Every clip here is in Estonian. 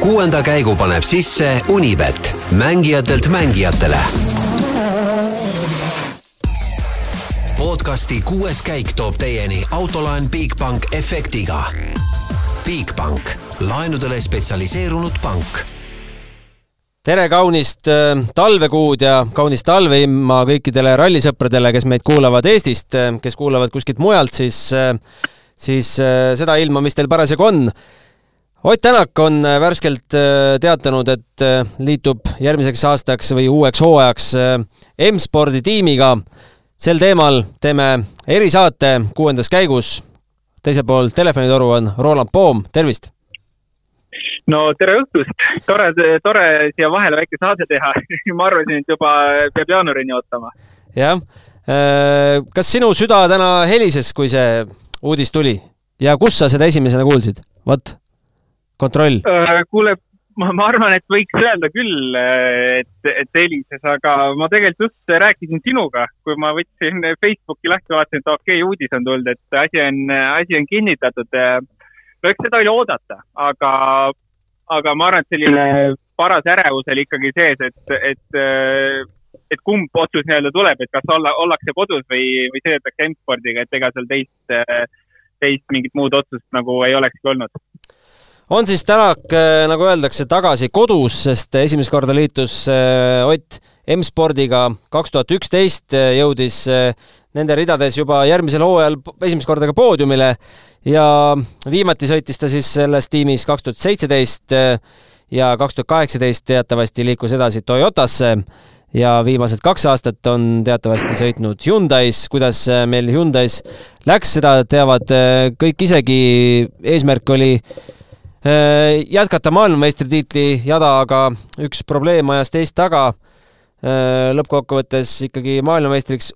kuuenda käigu paneb sisse Unibet, mängijatelt mängijatele. podcasti kuues käik toob teieni autolaen Bigbank efektiga. Bigbank, laenudele spetsialiseerunud pank tere kaunist äh, talvekuud ja kaunist talveimma kõikidele rallisõpradele, kes meid kuulavad Eestist, äh, kes kuulavad kuskilt mujalt, siis, äh, siis seda ilma, mis teil parasjagu on. Ott Tänak on värskelt teatanud, et liitub järgmiseks aastaks või uueks hooajaks M-spordi tiimiga. sel teemal teeme erisaate kuuendas käigus. teisel pool telefonitoru on Roland Poom, tervist no tere õhtust, tore, tore siia vahele väike saade teha ma arvasin, et juba peab jaanuarini ootama. jah, äh, kas sinu süda täna helises, kui see uudis tuli ja kus sa seda esimesena kuulsid? vot, kontroll. Äh, kuule, ma, arvan, et võiks öelda küll, et, et helises, aga ma tegelikult just rääkisin sinuga, kui ma võtsin Facebooki lahti, vaatasin, et okei okay,, uudis on tulnud, et asi on, asi on kinnitatud. no eks seda oli oodata, aga aga ma arvan, et selline paras ärevus oli ikkagi sees, et, et, et kumb otsus nii-öelda tuleb, et kas olla, ollakse kodus või, või sõidetakse M-spordiga, et ega seal teist, teist mingit muud otsust nagu ei olekski olnud on siis Tänak, nagu öeldakse, tagasi kodus, sest esimest korda liitus äh, Ott M-spordiga kaks tuhat üksteist, jõudis äh, nende ridades juba järgmisel hooajal esimest korda ka poodiumile ja viimati sõitis ta siis selles tiimis kaks tuhat seitseteist ja kaks tuhat kaheksateist teatavasti liikus edasi Toyotasse ja viimased kaks aastat on teatavasti sõitnud Hyundai's. kuidas meil Hyundai's läks, seda teavad kõik isegi. eesmärk oli äh, jätkata maailmameistritiitli jada, aga üks probleem ajas teist taga. Äh, lõppkokkuvõttes ikkagi maailmameistriks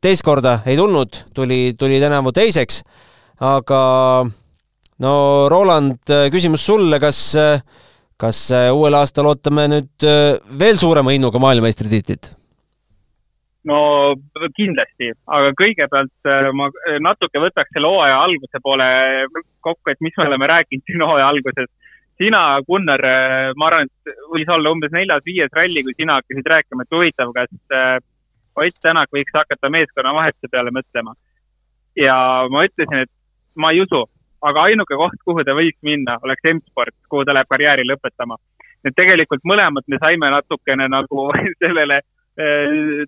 teist korda ei tulnud, tuli, tuli tänavu teiseks aga no Roland, küsimus sulle, kas, kas uuel aastal ootame nüüd äh, veel suurema innuga maailmameistritiitlit? No kindlasti, aga kõigepealt äh, ma natuke võtaks selle hooaja alguse poole kokku, et mis me oleme rääkinud siin hooaja alguses. sina, Gunnar, äh, ma arvan, et võis olla umbes neljas-viies ralli, kui sina hakkasid rääkima, et huvitav, kas Ott Tänak võiks hakata meeskonna vahetuse peale mõtlema. ja ma ütlesin, et ma ei usu, aga ainuke koht, kuhu ta võiks minna, oleks M-sport, kuhu ta läheb karjääri lõpetama. et tegelikult mõlemad me saime natukene nagu sellele äh,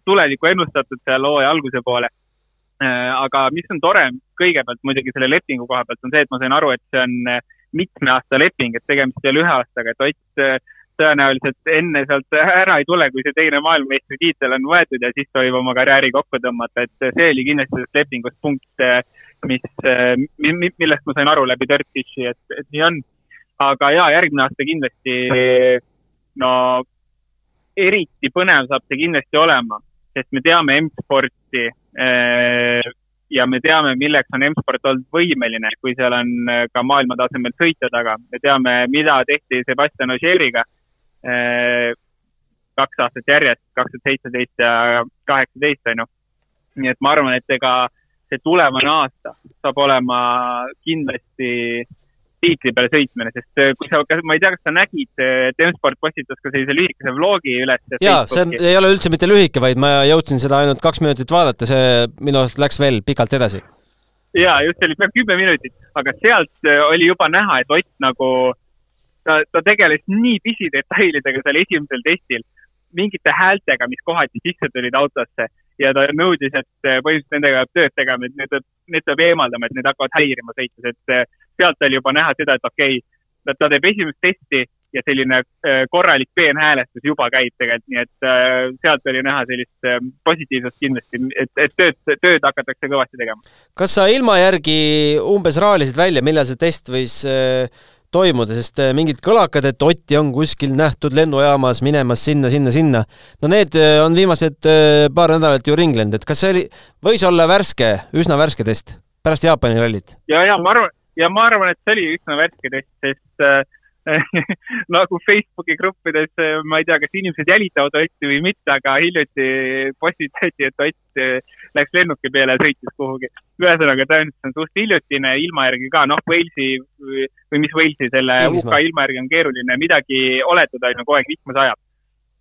tulevikku ennustatud seal hooaja alguse poole. Äh, aga mis on tore, kõigepealt muidugi selle lepingu koha pealt on see, et ma sain aru, et see on äh, mitme aasta leping, et tegemist ei ole ühe aastaga, et Ott tõenäoliselt enne sealt ära ei tule, kui see teine maailmameistritiitel on võetud ja siis tohib oma karjääri kokku tõmmata, et see oli kindlasti sellest lepingust punkt mis, millest ma sain aru läbi Dirtfishi, et, et nii on. aga jaa, järgmine aasta kindlasti no eriti põnev saab see kindlasti olema, sest me teame M-sporti eh, ja me teame, milleks on M-sport olnud võimeline, kui seal on eh, ka maailma tasemel sõitja taga. me teame, mida tehti Sebastian Ogieriga kaks aastat järjest, kaks tuhat seitseteist ja kaheksateist, on ju. nii et ma arvan, et ega äh, see tulevane aasta saab olema kindlasti tiitli peale sõitmine, sest äh, kui sa, ma ei tea, kas sa nägid, et M-sport postitas ka sellise lühikese vlogi üles. jaa, see on, ei ole üldse mitte lühike, vaid ma jõudsin seda ainult kaks minutit vaadata, see minu arust läks veel pikalt edasi. jaa, just, see oli peaaegu kümme minutit, aga sealt äh, oli juba näha, et Ott nagu, ta, ta tegeles nii pisidetailidega seal esimesel testil, mingite häältega, mis kohati sisse tulid autosse ja ta nõudis, et põhimõtteliselt nendega peab tööd tegema, et need, need peab eemaldama, et need hakkavad häirima sõites, et sealt oli juba näha seda, et okei okay,, ta teeb esimest testi ja selline eh, korralik peenhäälestus juba käib tegelikult, nii et sealt oli näha sellist positiivsust kindlasti, et, et tööd, tööd hakatakse kõvasti tegema. kas sa ilma järgi umbes raalisid välja, millal see test võis äh toimuda, sest äh, mingid kõlakad, et Otti on kuskil nähtud lennujaamas minemas sinna, sinna, sinna. no need äh, on viimased äh, paar nädalat ju ringlenud, et kas see oli, võis olla värske, üsna värske test pärast Jaapani rallit? ja, ja ma arvan, ja ma arvan, et see oli üsna värske test, sest nagu Facebooki gruppides, ma ei tea, kas inimesed jälitavad Otti või mitte, aga hiljuti postitati, et Ott läks lennuki peale ja sõitis kuhugi. ühesõnaga, tõenäoliselt on suht hiljutine ilma järgi ka, noh, Walesi või mis Walesi, selle UK ilma järgi on keeruline midagi oletada, on ju, kogu aeg vihma sajab.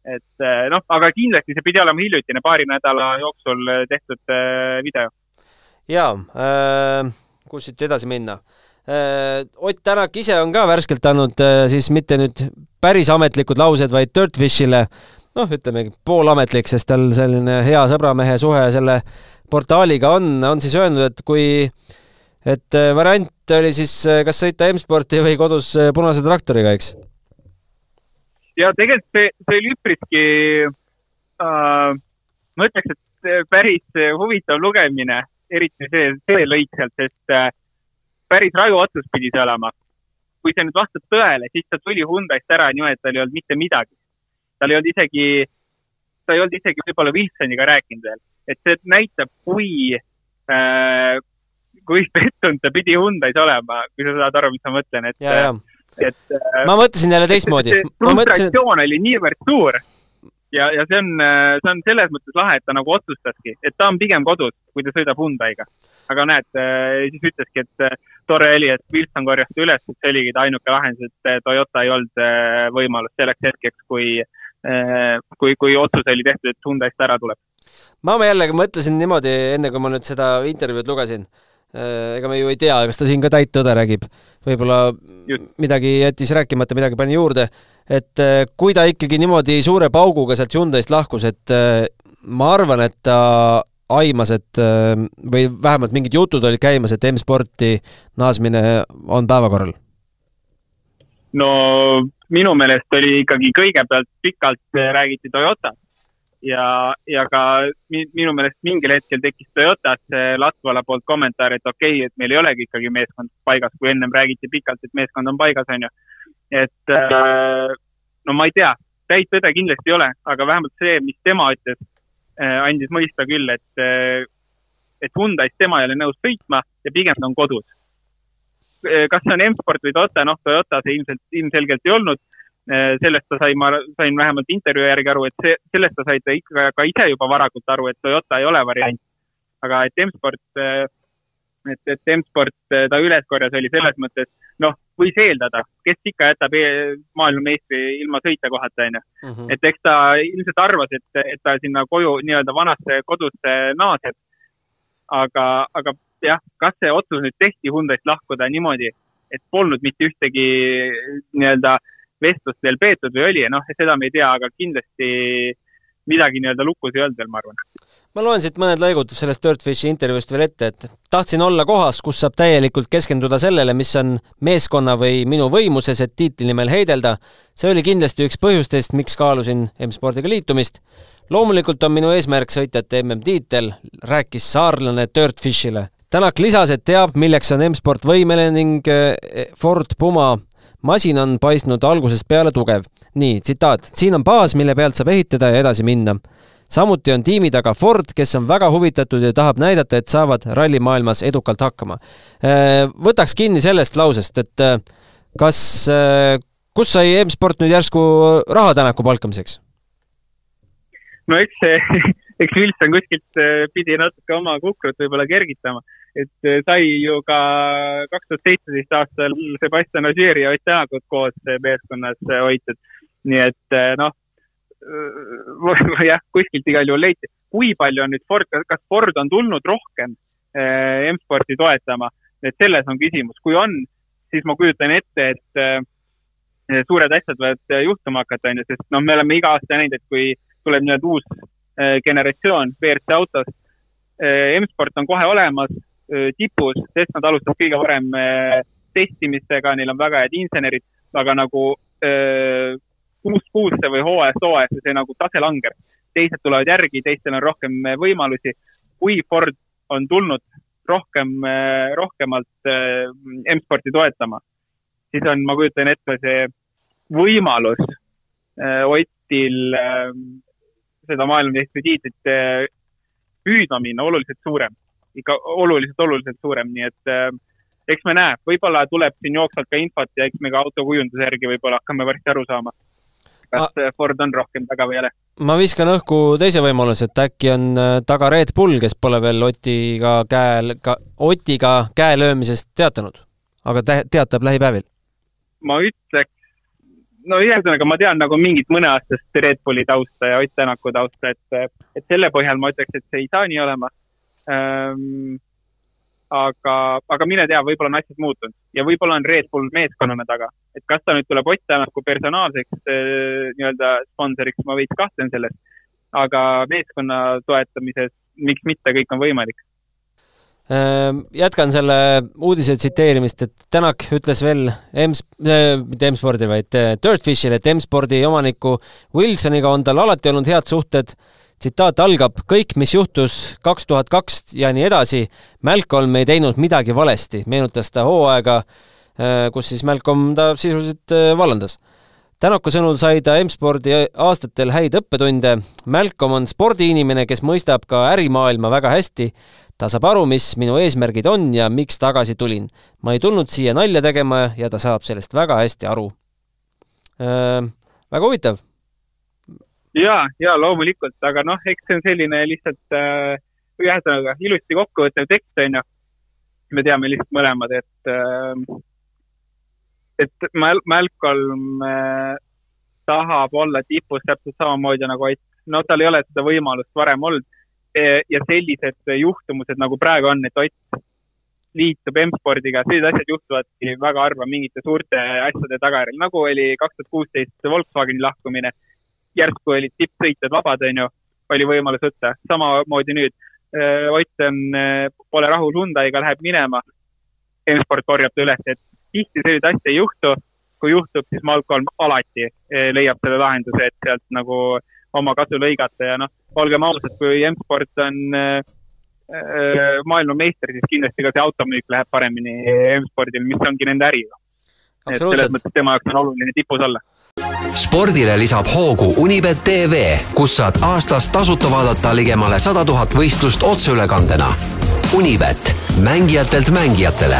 et noh, aga kindlasti see pidi olema hiljutine, paari nädala jooksul tehtud video. jaa äh,, kus siit edasi minna Äh, Ott Tänak ise on ka värskelt andnud äh, siis mitte nüüd päris ametlikud laused, vaid Dirtfishile noh, ütlemegi poolametlik, sest tal selline hea sõbramehe suhe selle portaaliga on, on siis öelnud, et kui et äh, variant oli siis kas sõita M-sporti või kodus punase traktoriga, eks? ja tegelikult see, see oli üpriski äh,, ma ütleks, et päris huvitav lugemine, eriti see, see lõik sealt, sest äh, päris raju otsus pidi see olema. kui see nüüd vastab tõele, siis ta tuli Hyundai'st ära niimoodi, et tal ei olnud mitte midagi. tal ei olnud isegi, ta ei olnud isegi võib-olla Wilsoniga rääkinud veel, et see näitab, kui äh,, kui pettunud ta pidi Hyundai's olema, kui sa saad aru, mis ma mõtlen, et. et äh, ma mõtlesin jälle teistmoodi. frustratsioon mõtlesin... oli niivõrd suur ja, ja see on, see on selles mõttes lahe, et ta nagu otsustaski, et ta on pigem kodus, kui ta sõidab Hyundai'ga. aga näed, äh, siis ütleski, et äh, tore oli, et Wilson korjas ta üles, et see oligi ta ainuke lahendus, et eh, Toyota ei olnud eh, võimalust selleks hetkeks, kui, eh, kui, kui otsus oli tehtud, et Hyundai'st ära tuleb. ma jällegi mõtlesin niimoodi, enne kui ma nüüd seda intervjuud lugesin, ega me ju ei tea, kas ta siin ka täit tõde räägib. võib-olla midagi jättis rääkimata, midagi pani juurde, et kui ta ikkagi niimoodi suure pauguga sealt Hyundai'st lahkus, et ma arvan, et ta aimas, et äh, või vähemalt mingid jutud olid käimas, et M-sporti naasmine on päevakorral? no minu meelest oli ikkagi kõigepealt pikalt äh, räägiti Toyotat ja, ja ka minu meelest mingil hetkel tekkis Toyotas Latvala poolt kommentaar, et okei okay,, et meil ei olegi ikkagi meeskond paigas, kui ennem räägiti pikalt, et meeskond on paigas, on ju. et äh, no ma ei tea, täit tõde kindlasti ei ole, aga vähemalt see, mis tema ütles, Äh, andis mõista küll, et, äh, et Hyundai's tema ei ole nõus sõitma ja pigem ta on kodus. Äh, kas see on M-sport või Toyota, noh, Toyota see ilmselt, ilmselgelt ei olnud. sellest ta sai, ma sain vähemalt intervjuu järgi aru, et see, sellest ta sai ta ikka ka ise juba varakult aru, et Toyota ei ole variant. aga et M-sport et, et M-sport ta üles korjas, oli selles mõttes, noh, võis eeldada, kes ikka jätab e maailmameistri ilma sõitjakohata, onju. Mhm. et eks ta ilmselt arvas, et, et ta sinna koju nii-öelda vanasse kodusse naaseb. aga, aga jah, kas see otsus nüüd tehti Hyundai'st lahkuda niimoodi, et polnud mitte ühtegi nii-öelda vestlust veel peetud või oli, noh, seda me ei tea, aga kindlasti midagi nii-öelda lukus ei olnud veel, ma arvan ma loen siit mõned lõigud sellest Dirtfishi intervjuust veel ette, et tahtsin olla kohas, kus saab täielikult keskenduda sellele, mis on meeskonna või minu võimuses, et tiitli nimel heidelda. see oli kindlasti üks põhjustest, miks kaalusin M-spordiga liitumist. loomulikult on minu eesmärk sõitjate MM-tiitel, rääkis saarlane Dirtfishile. Tänak lisas, et teab, milleks on M-sport võimeline ning eh, Ford Puma masin on paistnud algusest peale tugev. nii, tsitaat, siin on baas, mille pealt saab ehitada ja edasi minna samuti on tiimi taga Ford, kes on väga huvitatud ja tahab näidata, et saavad rallimaailmas edukalt hakkama. Äh, võtaks kinni sellest lausest, et äh, kas, äh, kus sai M-sport nüüd järsku raha Tänaku palkamiseks? no eks see, eks Wilson kuskilt pidi natuke oma kukrut võib-olla kergitama, et sai ju ka kaks tuhat seitseteist aastal Sebastian Ogieri ja Ott Tänakut koos meeskonnas hoitud. nii et noh, jah, kuskilt igal juhul leiti. kui palju on nüüd Ford, kas Ford on tulnud rohkem eh, M-sporti toetama, et selles on küsimus. kui on, siis ma kujutan ette, et eh, suured asjad võivad juhtuma hakata, on ju, sest noh, me oleme iga aasta näinud, et kui tuleb nii-öelda uus generatsioon WRC autos, M-sport on kohe olemas, tipus, sest nad alustavad kõige varem testimistega, neil on väga head insenerid, aga nagu kuust kuusse või hooajast hooajasse see nagu tase langeb. teised tulevad järgi, teistel on rohkem eh, võimalusi. kui Ford on tulnud rohkem, eh, rohkemalt eh, M-sporti toetama, siis on, ma kujutan ette, see võimalus Otil seda maailmameistritiitlit püüdma minna oluliselt suurem, ikka oluliselt, oluliselt suurem, nii et eks me näe, võib-olla tuleb siin jooksvalt ka infot ja eks me ka autokujunduse järgi võib-olla hakkame varsti aru saama, kas Ma... Ford on rohkem taga või ei ole. ma viskan õhku teise võimaluse, et äkki on äh, taga Red Bull, kes pole veel Otiga käel, ka Otiga käe löömisest teatanud, aga teatab lähipäevil. ma ütleks, no ühesõnaga ma tean nagu mingit mõneaastast Red Bulli tausta ja Ott Tänaku tausta, et, et selle põhjal ma ütleks, et see ei saa nii olema ähm, aga, aga mine tea, võib-olla on asjad muutunud ja võib-olla on Red Bull meeskonnana taga. et kas ta nüüd tuleb Ott Tänaku personaalseks äh, nii-öelda sponsoriks, ma veits kahtlen selles. aga meeskonna toetamises, miks mitte, kõik on võimalik ehm, jätkan selle uudise tsiteerimist, et Tänak ütles veel M-, äh, mitte M-spordi, vaid äh, Dirtfishile, et M-spordi omaniku Wilsoniga on tal alati olnud head suhted tsitaat algab, kõik, mis juhtus kaks tuhat kaks ja nii edasi, Malcolm ei teinud midagi valesti, meenutas ta hooaega, äh, kus siis Malcolm ta sisuliselt äh, vallandas. Tänaku sõnul sai ta M-spordi aastatel häid õppetunde. Malcolm on spordiinimene, kes mõistab ka ärimaailma väga hästi. ta saab aru, mis minu eesmärgid on ja miks tagasi tulin. ma ei tulnud siia nalja tegema ja ta saab sellest väga hästi aru äh,. väga huvitav ja, ja loomulikult, aga noh, eks see on selline lihtsalt äh, ühesõnaga ilusti kokkuvõttev tekst, onju. me teame lihtsalt mõlemad, et äh,, et Mal-, Malcolm äh, tahab olla tipus täpselt samamoodi nagu Ott. no tal ei ole seda võimalust varem olnud e. ja sellised juhtumused nagu praegu on, et Ott liitub M-spordiga, sellised asjad juhtuvadki väga harva mingite suurte asjade tagajärjel, nagu oli kaks tuhat kuusteist Volkswageni lahkumine järsku olid tippsõitjad vabad, onju, oli võimalus võtta. samamoodi nüüd. Äh, Ott on, äh, pole rahul Hyundai'ga, läheb minema. M-sport korjab ta üles, et tihti selliseid asju ei juhtu. kui juhtub, siis Malcolm alati äh, leiab selle lahenduse, et sealt nagu oma kasu lõigata ja noh, olgem ausad, kui M-sport on maailmameister, siis kindlasti ka see automüük läheb paremini M-spordil, mis ongi nende äri. et selles mõttes tema jaoks on oluline tipus olla spordile lisab hoogu Unibet tv, kus saad aastas tasuta vaadata ligemale sada tuhat võistlust otseülekandena. Unibet, mängijatelt mängijatele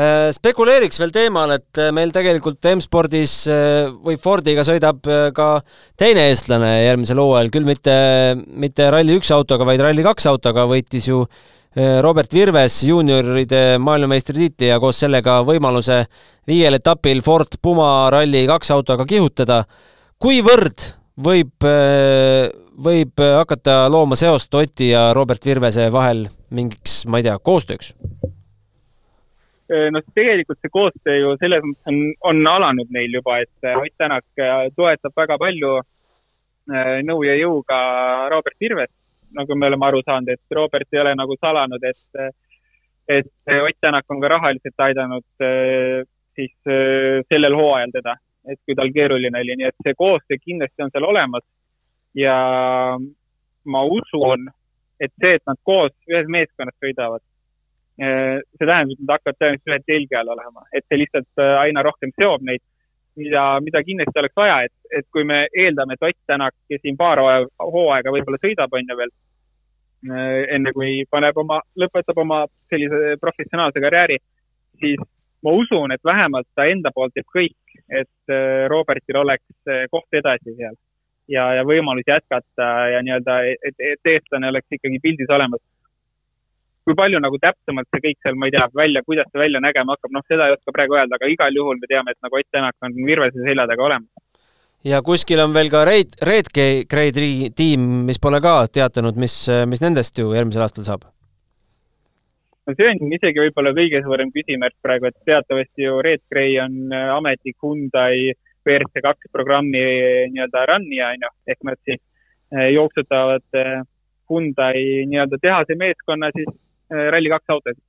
äh, spekuleeriks veel teemal, et äh, meil tegelikult M-spordis äh, või Fordiga sõidab ka teine eestlane järgmisel hooajal, küll mitte, mitte Rally1 autoga, vaid Rally2 autoga, võitis ju Robert Virves juunioride maailmameistritiitli ja koos sellega võimaluse viiel etapil Ford Puma Rally kaks autoga kihutada. kuivõrd võib, äh, võib hakata looma seost Oti ja Robert Virvese vahel mingiks, ma ei tea, koostööks? noh, tegelikult see koostöö ju selles mõttes on, on alanud neil juba, et Ott Tänak toetab väga palju nõu ja jõuga Robert Virvest, nagu me oleme aru saanud, et Robert ei ole nagu salanud, et et Ott Tänak on ka rahaliselt aidanud siis äh, sellel hooajal teda, et kui tal keeruline oli, nii et see koostöö kindlasti on seal olemas. ja ma usun, et see, et nad koos ühes meeskonnas sõidavad, äh, see tähendab, et nad hakkavad tõenäoliselt ühe telge all olema, et see lihtsalt aina rohkem seob neid, mida, mida kindlasti oleks vaja, et, et kui me eeldame, et Ott Tänak, kes siin paar hooaega võib-olla sõidab, on ju veel, enne kui paneb oma, lõpetab oma sellise professionaalse karjääri, siis ma usun, et vähemalt ta enda poolt teeb kõik, et äh, Robertil oleks äh, koht edasi seal ja, ja võimalus jätkata ja nii-öelda, et, et eestlane oleks ikkagi pildis olemas. Kui palju nagu täpsemalt see kõik seal, ma ei tea, välja, kuidas see välja nägema hakkab, noh, seda ei oska praegu öelda, aga igal juhul me teame, et nagu Ott Tänak on Virvese selja taga olemas. ja kuskil on veel ka Red, Red Grade tiim, mis pole ka teatanud, mis, mis nendest ju järgmisel aastal saab no see on isegi võib-olla kõige suurem küsimärk praegu, et teatavasti ju Red Gray on äh, ametlik Hyundai WRC kaks programmi nii-öelda run'ija, on ju, ehk nad siis äh, jooksutavad äh, Hyundai nii-öelda tehase meeskonna siis Rally2 autosid.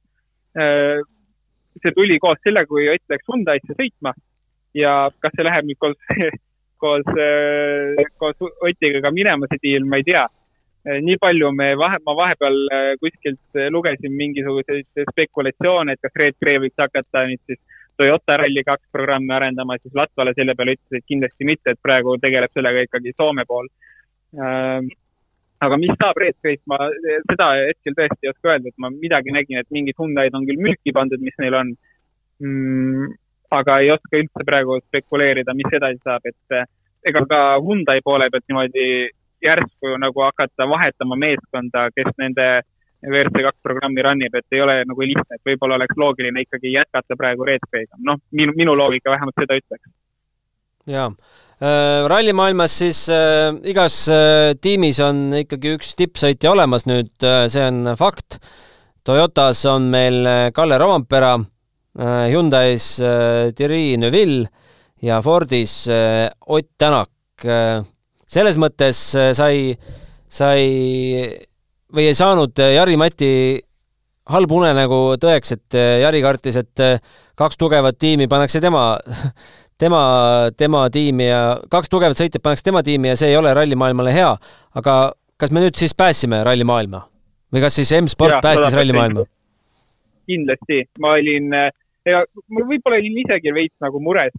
see tuli koos sellega, kui Ott läks Hyundai'sse sõitma ja kas see läheb nüüd koos, koos, koos Otiga ka minema, see diil, ma ei tea nii palju me vahe, ma vahepeal kuskilt lugesin mingisuguseid spekulatsioone, et kas Red Gray võiks hakata nüüd siis Toyota Rally2 programmi arendama, siis Latvale selle peale ütles, et kindlasti mitte, et praegu tegeleb sellega ikkagi Soome pool. Aga mis saab Red Space, ma seda hetkel tõesti ei oska öelda, et ma midagi nägin, et mingid Hyundai'd on küll müüki pandud, mis neil on mm,. aga ei oska üldse praegu spekuleerida, mis edasi saab, et eh, ega ka Hyundai poole pealt niimoodi järsku nagu hakata vahetama meeskonda, kes nende WRC kaks programmi run ib, et ei ole nagu lihtne, et võib-olla oleks loogiline ikkagi jätkata praegu Red Space'iga, noh, minu, minu loogika vähemalt seda ütleks. jaa rallimaailmas siis äh, igas äh, tiimis on ikkagi üks tippsõitja olemas nüüd äh,, see on fakt. Toyotas on meil äh, Kalle Rompera äh,, Hyundai's äh, Thierry Neuville ja Fordis äh, Ott Tänak äh,. selles mõttes äh, sai, sai või ei saanud äh, Jari-Mati halb unenägu tõeks, et äh, Jari kartis, et kaks tugevat tiimi pannakse tema tema, tema tiimi ja kaks tugevat sõitjat pannakse tema tiimi ja see ei ole rallimaailmale hea. aga kas me nüüd siis pääsime rallimaailma või kas siis M-sport päästis rallimaailma? kindlasti, ma olin, ega ma võib-olla olin isegi veits nagu mures,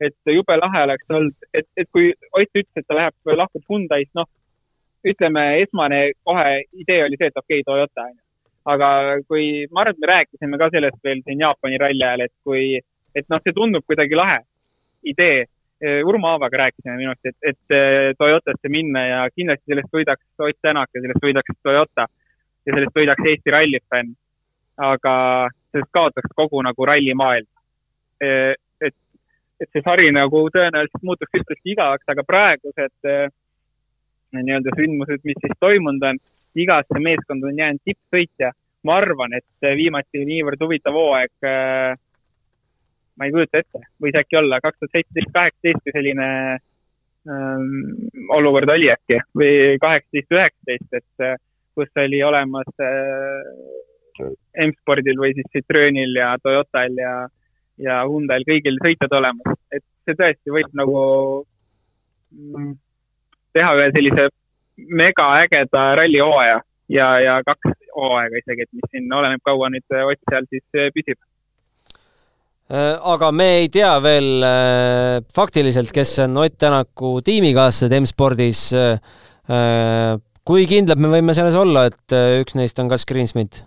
et jube lahe oleks olnud, et, et kui Ott ütles, et ta läheb, lahkub Hyundai'st, noh, ütleme, esmane kohe idee oli see, et okei okay,, Toyota on ju. aga kui, ma arvan, et me rääkisime ka sellest veel siin Jaapani ralli ajal, et kui, et noh, see tundub kuidagi lahe idee. Urmo Aavaga rääkisime minu arust, et, et eh, Toyotasse minna ja kindlasti sellest võidaks Ott Tänak ja sellest võidaks Toyota ja sellest võidaks Eesti rallifänn. aga sellest kaotaks kogu nagu rallimaailm. Eh, et, et see sari nagu tõenäoliselt muutuks üpriski igavaks, aga praegused nii-öelda sündmused, mis siis toimunud on, igasse meeskonda on jäänud tippsõitja. ma arvan, et viimati niivõrd huvitav hooaeg äh, ma ei kujuta ette, võis äkki olla kaks tuhat seitseteist, kaheksateist, kui selline ähm, olukord oli äkki. või kaheksateist, üheksateist, et äh, kus oli olemas äh, M-spordil või siis Citroenil ja Toyotal ja, ja Hyundai'l kõigil sõitjad olemas, et see tõesti võib nagu mm, teha ühe sellise megaägeda rallihooaja ja, ja kaks hooaega isegi, et mis siin oleneb, kaua nüüd Ott seal siis püsib. Äh, aga me ei tea veel äh, faktiliselt, kes on Ott Tänaku tiimikaaslased M-spordis. Äh, kui kindlad me võime selles olla, et üks neist on Gus Greensmit?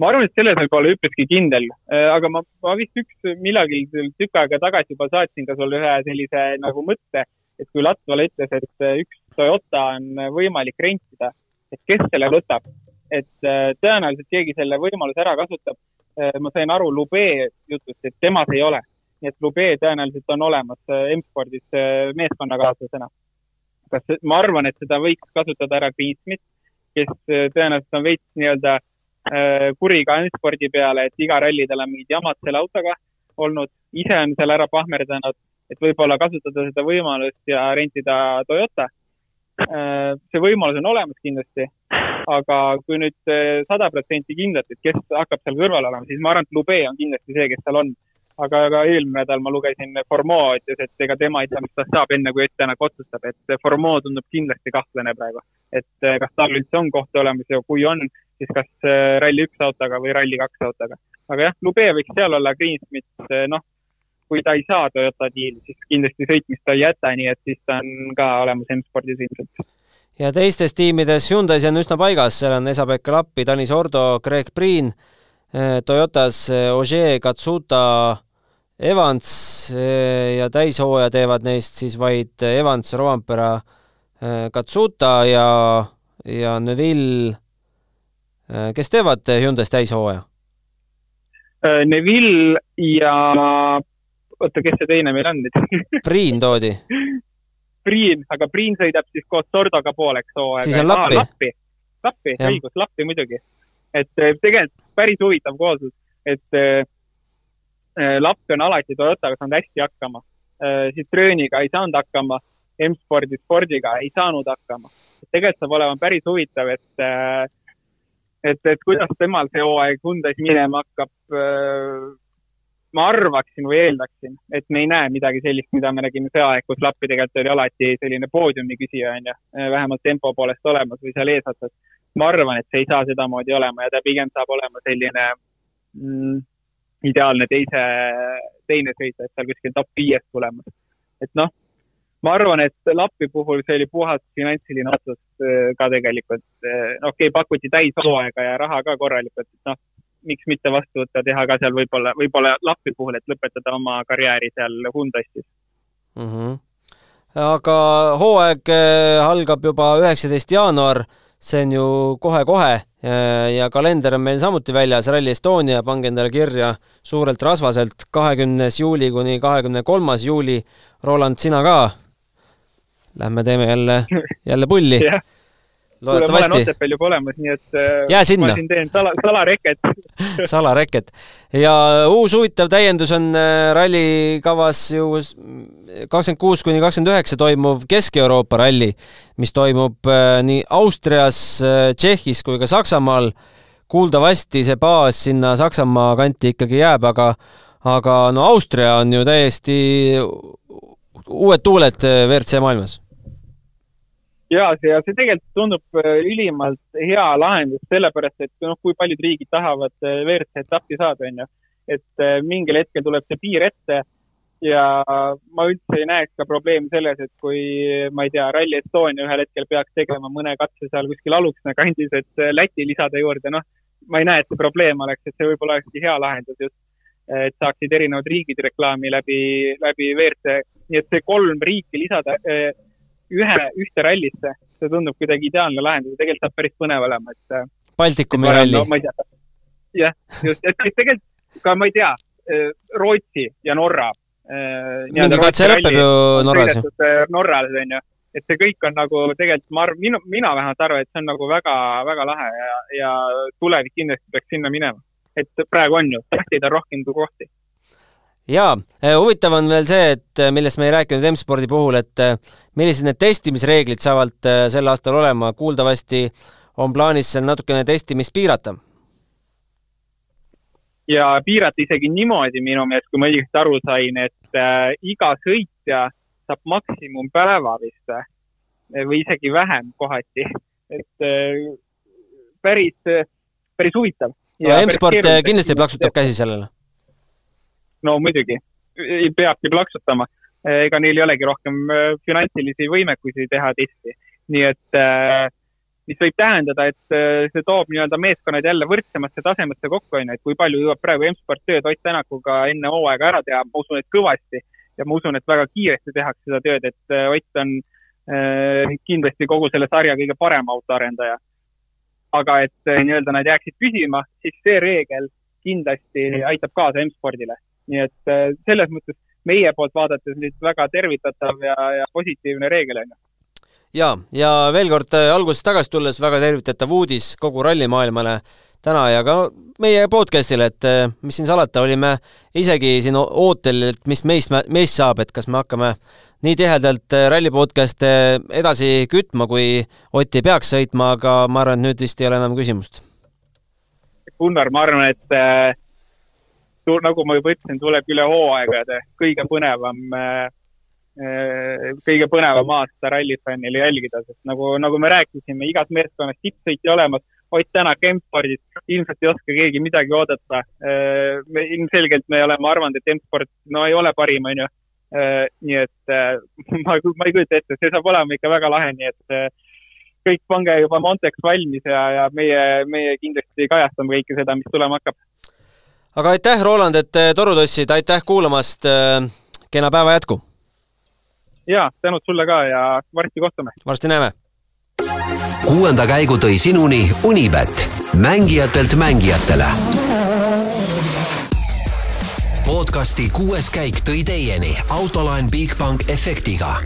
ma arvan, et selles võib olla üpriski kindel, aga ma, ma vist üks millalgi tükk aega tagasi juba saatsin ka sulle ühe sellise nagu mõtte, et kui Latvala ütles, et üks Toyota on võimalik rentida, et kes selle võtab, et tõenäoliselt keegi selle võimaluse ära kasutab Äh, ma sain aru Lube jutust, et temas ei ole. nii et Lube tõenäoliselt on olemas äh, M-spordis äh, meeskonnakaaslasena. kas, ma arvan, et seda võiks kasutada ära Greensmith, kes tõenäoliselt on veits nii-öelda kuri ka M-spordi peale, et iga ralli tal on mingid jamad selle autoga olnud, ise on seal ära pahmerdanud, et võib-olla kasutada seda võimalust ja rentida Toyota. see võimalus on olemas kindlasti aga kui nüüd eh, sada protsenti kindlalt, et kes hakkab seal kõrval olema, siis ma arvan, et Lube on kindlasti see, kes seal on. aga ka eelmine nädal ma lugesin, Formeau ütles, et ega tema ei tea, mis tast saab, enne kui Ott Tänak otsustab, et Formeau tundub kindlasti kahtlane praegu. et eh, kas tal üldse on kohta olemas ja kui on, siis kas eh, ralli üks autoga või ralli kaks autoga. aga jah, Lube võiks seal olla, Greensmith, noh, kui ta ei saa Toyota diili, siis kindlasti sõitmist ta ei jäta, nii et siis ta on ka olemas M-spordis ilmselt ja teistes tiimides Hyundai's on üsna paigas, seal on Esa-Pekka Lappi, Tanis Ordo, Greg Priin, eh, Toyotas eh, Ogier, Katsuta, Evans eh, ja täishooaja teevad neist siis vaid Evans, Rovampera, Katsuta ja, ja Neville. kes teevad Hyundai's täishooaja? Neville ja oota, kes see teine meil on nüüd Priin toodi Priin, aga Priin sõidab siis koos Sordoga pooleks hooaega. siis on Lappi? Lappi, Lappi, õigus, Lappi muidugi. et eh, tegelikult päris huvitav kooslus, et äh, Lappi on alati Toyotaga saanud hästi hakkama äh,. Citrooniga ei saanud hakkama, M-spordi spordiga ei saanud hakkama. tegelikult saab olema päris huvitav, et äh, et, et kuidas temal see hooaeg Hyundai's minema hakkab äh, ma arvaksin või eeldaksin, et me ei näe midagi sellist, mida me nägime see aeg, kus Lappi tegelikult oli alati selline poodiumi küsija, on ju, vähemalt tempo poolest olemas või seal eesotsas. ma arvan, et see ei saa sedamoodi olema ja ta pigem saab olema selline mm, ideaalne teise, teine sõitja, et seal kuskil top viiest tulemas. et noh, ma arvan, et Lappi puhul see oli puhas finantsiline otsus äh, ka tegelikult. Äh, okei okay,, pakuti täishooaega ja raha ka korralikult, et noh, miks mitte vastu võtta, teha ka seal võib-olla, võib-olla Lappi puhul, et lõpetada oma karjääri seal Hyundai'stis mm. -hmm. aga hooaeg äh, algab juba üheksateist jaanuar, see on ju kohe-kohe ja kalender on meil samuti väljas, Rally Estonia, pange endale kirja suurelt rasvaselt, kahekümnes juuli kuni kahekümne kolmas juuli. Roland, sina ka lähme teeme jälle, jälle pulli loodetavasti. ma olen Otepääl juba olemas, nii et äh, Jää sinna. ma siin teen sala, salareket salareket. ja uus huvitav täiendus on äh, ralli kavas ju kakskümmend kuus kuni kakskümmend üheksa toimuv Kesk-Euroopa ralli, mis toimub äh, nii Austrias, Tšehhis kui ka Saksamaal. kuuldavasti see baas sinna Saksamaa kanti ikkagi jääb, aga aga no Austria on ju täiesti uued tuuled WRC maailmas ja see, see tegelikult tundub äh, ülimalt hea lahendus, sellepärast et noh, kui paljud riigid tahavad äh, WRC etappi saada, onju. et äh, mingil hetkel tuleb see piir ette ja ma üldse ei näeks ka probleemi selles, et kui, ma ei tea, Rally Estonia ühel hetkel peaks tegema mõne katse seal kuskil Aluksna kandis, et Läti lisada juurde, noh, ma ei näe, et see probleem oleks, et see võib-olla olekski hea lahendus just, et saaksid erinevad riigid reklaami läbi, läbi WRC, nii et see kolm riiki lisada ühe, ühte rallisse, see tundub kuidagi ideaalne lahendus, tegelikult saab päris põnev olema, et. Äh, Baltikumi ralli no,. jah, just, et tegelikult ka ma ei tea, äh, Rootsi ja Norra. Äh, mingi katse lõpeb ju Norras ju. Norras on ju, et see kõik on nagu tegelikult, ma arvan, minu, mina vähemalt arvan, et see on nagu väga, väga lahe ja, ja tulevik kindlasti peaks sinna minema. et praegu on ju, tahtjaid on rohkem kui kohti jaa, eh, huvitav on veel see, et eh, millest me ei rääkinud M-spordi puhul, et eh, millised need testimisreeglid saavad sel aastal olema, kuuldavasti on plaanis seal natukene testimist piirata. ja piirata isegi niimoodi minu meelest, kui ma õigesti aru sain, et äh, iga sõitja saab maksimumpäeva vist või isegi vähem kohati, et äh, päris, päris huvitav. no M-sport kindlasti plaksutab käsi sellele no muidugi, peabki plaksutama. ega neil ei olegi rohkem äh, finantsilisi võimekusi teha tihti. nii et äh, mis võib tähendada, et äh, see toob nii-öelda meeskonnad jälle võrdsemasse tasemesse kokku, onju, et kui palju jõuab praegu M-sport tööd Ott Tänakuga enne hooaega ära teha, ma usun, et kõvasti. ja ma usun, et väga kiiresti tehakse seda tööd, et Ott on kindlasti kogu selle sarja kõige parem autoarendaja. aga et nii-öelda nad jääksid püsima, siis see reegel kindlasti aitab kaasa M-spordile nii et äh, selles mõttes meie poolt vaadates nüüd väga tervitatav ja, ja positiivne reegel on ju ja, ja veel kord äh, algusest tagasi tulles väga tervitatav uudis kogu rallimaailmale täna ja ka meie podcast'ile, et äh, mis siin salata, olime isegi siin ootel, et mis meist, meist saab, et kas me hakkame nii tihedalt ralli podcast'e edasi kütma, kui Ott ei peaks sõitma, aga ma arvan, et nüüd vist ei ole enam küsimust. Gunnar, ma arvan, et nagu ma juba ütlesin, tuleb üle hooaegade kõige põnevam, äh, äh, kõige põnevam aasta rallifännile jälgida, sest nagu, nagu me rääkisime, igas meeskonnas tippsõitja olemas. Ott Tänak M-spordis, ilmselt ei oska keegi midagi oodata. Äh, me ilmselgelt me oleme arvanud, et M-sport, no ei ole parim, onju. nii et ma, ma ei kujuta ette, see saab olema ikka väga lahe, nii et kõik pange juba Monteks valmis ja, ja meie, meie kindlasti kajastame kõike seda, mis tulema hakkab aga aitäh, Roland, et äh, toru tõstsid, aitäh kuulamast, äh, kena päeva jätku! jaa, tänud sulle ka ja varsti kohtume! varsti näeme! kuuenda käigu tõi sinuni Unibet, mängijatelt mängijatele. podcasti kuues käik tõi teieni autolaen Bigbank efektiga.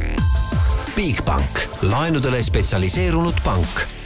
Bigbank, laenudele spetsialiseerunud pank